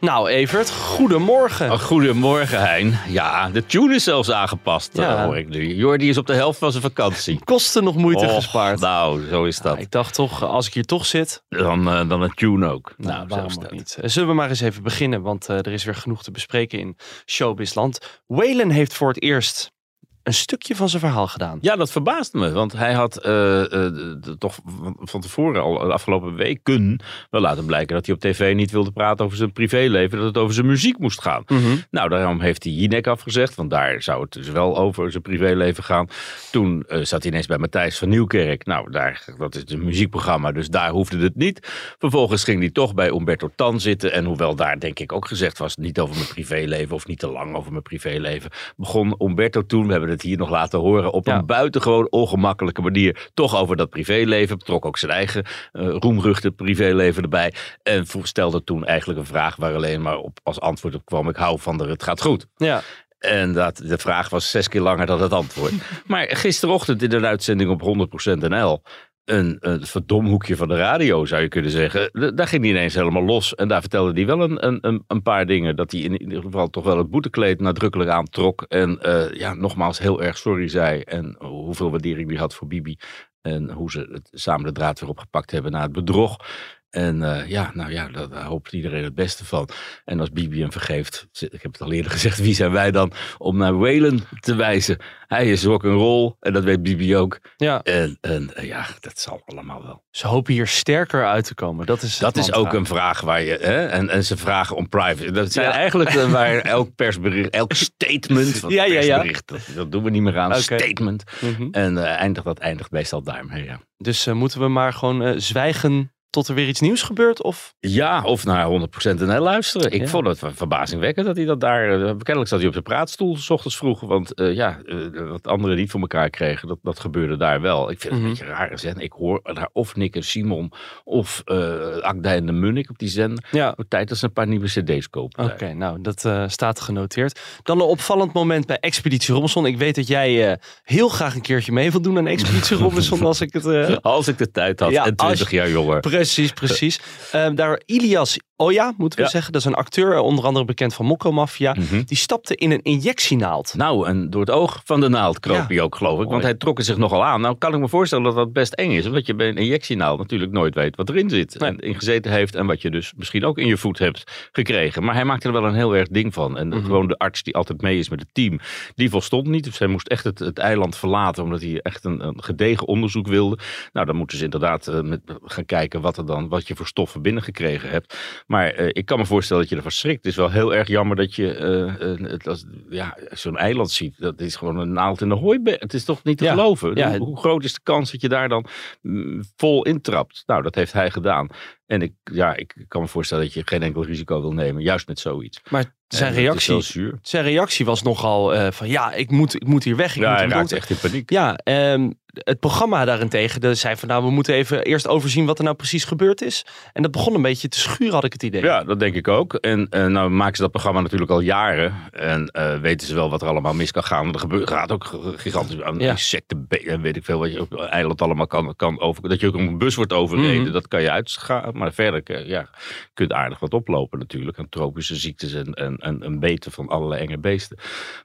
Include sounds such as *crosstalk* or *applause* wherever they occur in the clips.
Nou, Evert, goedemorgen. Oh, goedemorgen, Hein. Ja, de tune is zelfs aangepast, Ja. eh, hoor ik nu. Jordi is op de helft van zijn vakantie. Kosten nog moeite Och, gespaard. Nou, zo is dat. Ik dacht toch, als ik hier toch zit, Dan, eh, dan een tune ook. nou, Nou, waarom is ook dat. niet. Eh, Zullen we maar eens even beginnen, want er is weer genoeg te bespreken in Showbizland. Waylon heeft voor het eerst een stukje van zijn verhaal gedaan. Ja, dat verbaast me. Want hij had eh, eh, toch van- van tevoren al de afgelopen weken wel laten blijken dat hij op tv niet wilde praten over zijn privéleven. Dat het over zijn muziek moest gaan. Mhm. Nou, daarom heeft hij Jinek afgezegd. Want daar zou het dus wel over zijn privéleven gaan. Toen eh, zat hij ineens bij Matthijs van Nieuwkerk. Nou, daar, dat is een muziekprogramma, dus daar hoefde het niet. Vervolgens ging hij toch bij Umberto Tan zitten. En hoewel daar denk ik ook gezegd was, niet over mijn privéleven of niet te lang over mijn privéleven. Begon Umberto toen, we hebben het hier nog laten horen, op Ja. een buitengewoon ongemakkelijke manier toch over dat privéleven. Betrok ook zijn eigen eh roemruchte privéleven erbij. En stelde toen eigenlijk een vraag waar alleen maar op, als antwoord op kwam. Ik hou van de het gaat goed. Ja, En dat, de vraag was zes keer langer dan het antwoord. *laughs* maar gisterochtend in een uitzending op 100% NL. Een, een verdomhoekje van de radio zou je kunnen zeggen. Daar ging hij ineens helemaal los. En daar vertelde hij wel een, een, een, paar dingen. Dat hij in ieder geval toch wel het boetekleed nadrukkelijk aantrok. En eh, ja, nogmaals heel erg sorry zei. En hoeveel waardering hij had voor Bibi. En hoe ze het, samen de draad weer opgepakt hebben na het bedrog. En eh, ja, nou ja, daar, hoopt iedereen het beste van. En als Bibi hem vergeeft, ik heb het al eerder *laughs* gezegd, wie zijn wij dan om naar Waylon te wijzen? Hij is ook een rol en dat weet Bibi ook. ja. En, en eh, ja, dat zal allemaal wel. Ze hopen hier sterker uit te komen. Dat is, Dat is ook een vraag waar je. Hè? En, en ze vragen om privacy. Dat zijn Ja. eigenlijk eh, waar *laughs* elk persbericht, elk statement. want Ja, ja, ja. Dat, dat doen we niet meer aan. Statement. Mhm. En eindigt, dat eindigt meestal daarmee. Ja. Dus moeten we maar gewoon zwijgen tot er weer iets nieuws gebeurt? Of? Ja, of naar 100% NL luisteren. Ik Ja. vond het ver- verbazingwekkend dat hij dat daar... eh, Kennelijk zat hij op zijn praatstoel s ochtends vroeg. Want eh, ja, eh, wat anderen niet voor elkaar kregen, dat, dat gebeurde daar wel. Ik vind het Mhm. een beetje raar zender. Ik hoor daar of Nick en Simon of eh Akda en de Munnik op die zender. Ja, Op tijd dat ze een paar nieuwe cd's kopen. Oké, nou, dat staat genoteerd. Dan een opvallend moment bij Expeditie Robinson. Ik weet dat jij heel graag een keertje mee wilt doen aan Expeditie *laughs* Robinson als ik het... Als ik de tijd had Ja, en 20 als- jaar jonger. Precies, precies. Ehm, daar Ilias Oya, moeten we Ja. zeggen. Dat is een acteur, eh, onder andere bekend van Mokko Mafia. Mhm. Die stapte in een injectienaald. Nou, en door het oog van de naald kroop Ja. hij ook, geloof ik. Want hij trok er zich nogal aan. Nou, kan ik me voorstellen dat dat best eng is. Omdat je bij een injectienaald natuurlijk nooit weet wat erin zit. Nee. En in gezeten heeft. En wat je dus misschien ook in je voet hebt gekregen. Maar hij maakte er wel een heel erg ding van. En Mhm. gewoon de arts die altijd mee is met het team. Die volstond niet. Dus hij moest echt het, het eiland verlaten. Omdat hij echt een, een gedegen onderzoek wilde. Nou, dan moeten ze inderdaad eh, met, gaan kijken wat, dan, wat je voor stoffen binnengekregen hebt. Maar eh, ik kan me voorstellen dat je ervan schrikt. Het is wel heel erg jammer dat je eh, het als, ja, zo'n eiland ziet. Dat is gewoon een naald in de hooiberg. Het is toch niet te Ja. geloven? Ja. Hoe, hoe groot is de kans dat je daar dan mm, vol intrapt? Nou, dat heeft hij gedaan. En ik, ja, ik kan me voorstellen dat je geen enkel risico wil nemen. Juist met zoiets. Maar zijn reactie, zijn reactie was nogal eh, van ja, ik moet, ik moet hier weg. Ik Ja, moet hij raakt echt in paniek. Ja, ehm, het programma daarentegen dat zei van nou, we moeten even eerst overzien wat er nou precies gebeurd is. En dat begon een beetje te schuren, had ik het idee. Ja, dat denk ik ook. En eh, nou maken ze dat programma natuurlijk al jaren. En eh, weten ze wel wat er allemaal mis kan gaan. Er gebeurt, gaat ook gigantisch aan Ja. insecten en weet ik veel wat je op eiland allemaal kan, kan over. Dat je ook een bus wordt overreden, Mhm. dat kan je uitgaan. Maar verder ja, kun je aardig wat oplopen natuurlijk. Aan tropische ziektes en, en, en, en beten van allerlei enge beesten.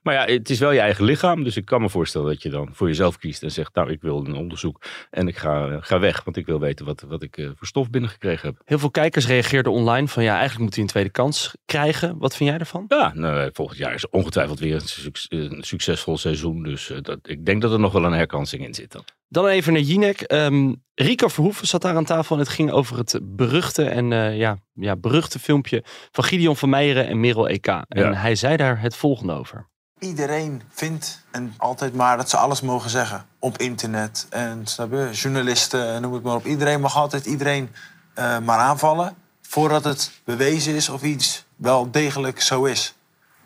Maar ja, het is wel je eigen lichaam. Dus ik kan me voorstellen dat je dan voor jezelf kiest en zegt, nou ik wil een onderzoek. En ik ga, eh, ga weg, want ik wil weten wat, wat ik eh, voor stof binnengekregen heb. Heel veel kijkers reageerden online van ja, eigenlijk moet hij een tweede kans krijgen. Wat vind jij ervan? Ja, nou, volgend jaar is ongetwijfeld weer een, suc- een succesvol seizoen. Dus eh, dat, ik denk dat er nog wel een herkansing in zit. Dan. Dan even naar Jinek. Ehm Rico Verhoeven zat daar aan tafel en het ging over het beruchte en eh, ja, ja, beruchte filmpje van Gideon van Meijeren en Merel EK. En Ja. hij zei daar het volgende over. Iedereen vindt en altijd maar dat ze alles mogen zeggen. Op internet en snap je, journalisten, noem het maar op. Iedereen mag altijd iedereen eh, maar aanvallen. Voordat het bewezen is of iets wel degelijk zo is.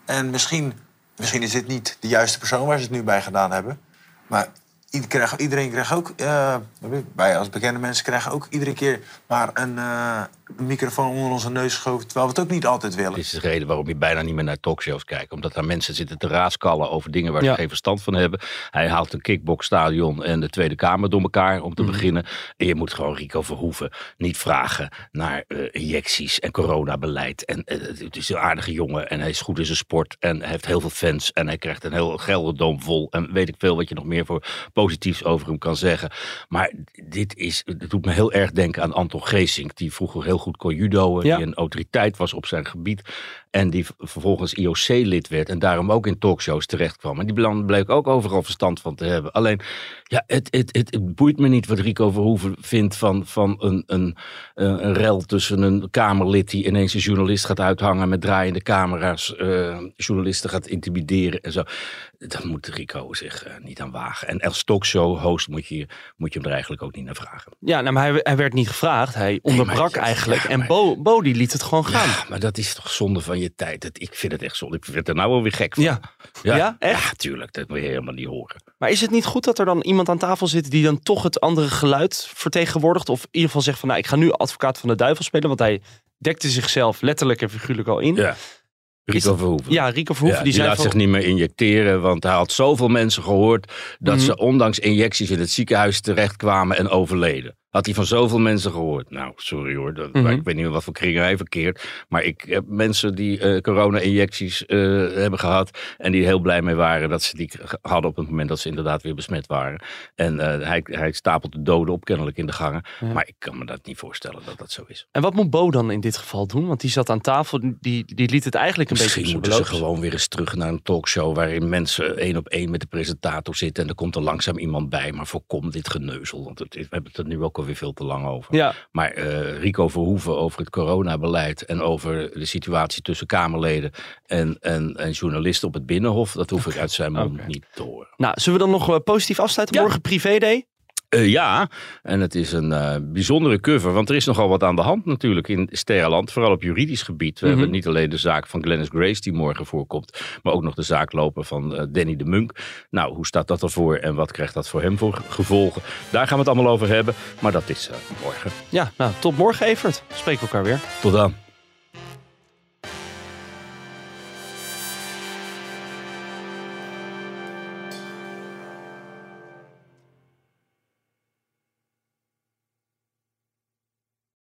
En misschien misschien is dit niet de juiste persoon waar ze het nu bij gedaan hebben. Maar ieder krijg, iedereen krijgt ook, eh, wij als bekende mensen krijgen ook iedere keer maar een, eh, een microfoon onder onze neus geschoven. Terwijl we het ook niet altijd willen. Dit is de reden waarom je bijna niet meer naar talkshows kijkt. Omdat daar mensen zitten te raaskallen over dingen waar Ja. ze geen verstand van hebben. Hij haalt een kickboxstadion en de Tweede Kamer door elkaar om te Mhm. beginnen. En je moet gewoon Rico Verhoeven niet vragen naar eh, injecties en coronabeleid. En eh, het is een aardige jongen en hij is goed in zijn sport. En hij heeft heel veel fans en hij krijgt een heel Gelderdoom vol. En weet ik veel wat je nog meer voor positiefs over hem kan zeggen. Maar dit is, het doet me heel erg denken aan Anton Geesink. Die vroeger heel goed kon judoën. Ja. Die een autoriteit was op zijn gebied. En die vervolgens IOC-lid werd. En daarom ook in talkshows terecht kwam. En die bleek ook overal verstand van te hebben. Alleen, ja, het, het, het, het boeit me niet wat Rico Verhoeven vindt van, van een, een, een rel tussen een Kamerlid die ineens een journalist gaat uithangen met draaiende camera's. eh, journalisten gaat intimideren en zo. Daar moet Rico zich eh, niet aan wagen. En als talkshow-host moet je, moet je hem er eigenlijk ook niet naar vragen. Ja, nou, maar hij, hij werd niet gevraagd. Hij onderbrak eigenlijk. Ja, en Bo, Bo die liet het gewoon gaan. Ja, maar dat is toch zonde van je tijd. Het, ik vind het echt zonde. Ik vind het er nou wel weer gek van. Ja. Ja, echt? Ja, tuurlijk. Dat wil je helemaal niet horen. Maar is het niet goed dat er dan iemand aan tafel zit die dan toch het andere geluid vertegenwoordigt? Of in ieder geval zegt van nou, ik ga nu advocaat van de duivel spelen. Want hij dekte zichzelf letterlijk en figuurlijk al in. Ja. Rico dat- Verhoeven. Ja, Rico Verhoeven Ja, die, laat van, zich niet meer injecteren, want hij had zoveel mensen gehoord dat Mhm. ze ondanks injecties in het ziekenhuis terechtkwamen en overleden. Had hij van zoveel mensen gehoord. Nou, sorry hoor, dat, Mhm. ik weet niet in wat voor kringen hij verkeert. Maar ik heb mensen die eh, corona-injecties eh, hebben gehad en die heel blij mee waren dat ze die hadden op het moment dat ze inderdaad weer besmet waren. En eh, hij, hij stapelt de doden op kennelijk in de gangen. Ja. Maar ik kan me dat niet voorstellen dat dat zo is. En wat moet Bo dan in dit geval doen? Want die zat aan tafel, die, die liet het eigenlijk een Misschien beetje op moeten ze gewoon weer eens terug naar een talkshow waarin mensen één op één met de presentator zitten en er komt er langzaam iemand bij. Maar voorkom dit geneuzel, want het, is- we hebben het er nu ook alweer veel te lang over. Ja, Maar eh, Rico Verhoeven over het coronabeleid en over de situatie tussen Kamerleden en, en, en journalisten op het Binnenhof, dat hoef ik uit zijn mond niet te horen. nou, zullen we dan nog eh, positief afsluiten? Ja. Morgen privé day? Eh, ja, en het is een eh, bijzondere cover, want er is nogal wat aan de hand natuurlijk in Sterrenland, vooral op juridisch gebied. We Mhm. hebben niet alleen de zaak van Glennis Grace die morgen voorkomt, maar ook nog de zaak lopen van eh, Danny de Munk. Nou, hoe staat dat ervoor en wat krijgt dat voor hem voor gevolgen? Daar gaan we het allemaal over hebben, maar dat is morgen. Ja, nou, tot morgen Evert. Spreken we elkaar weer. Tot dan.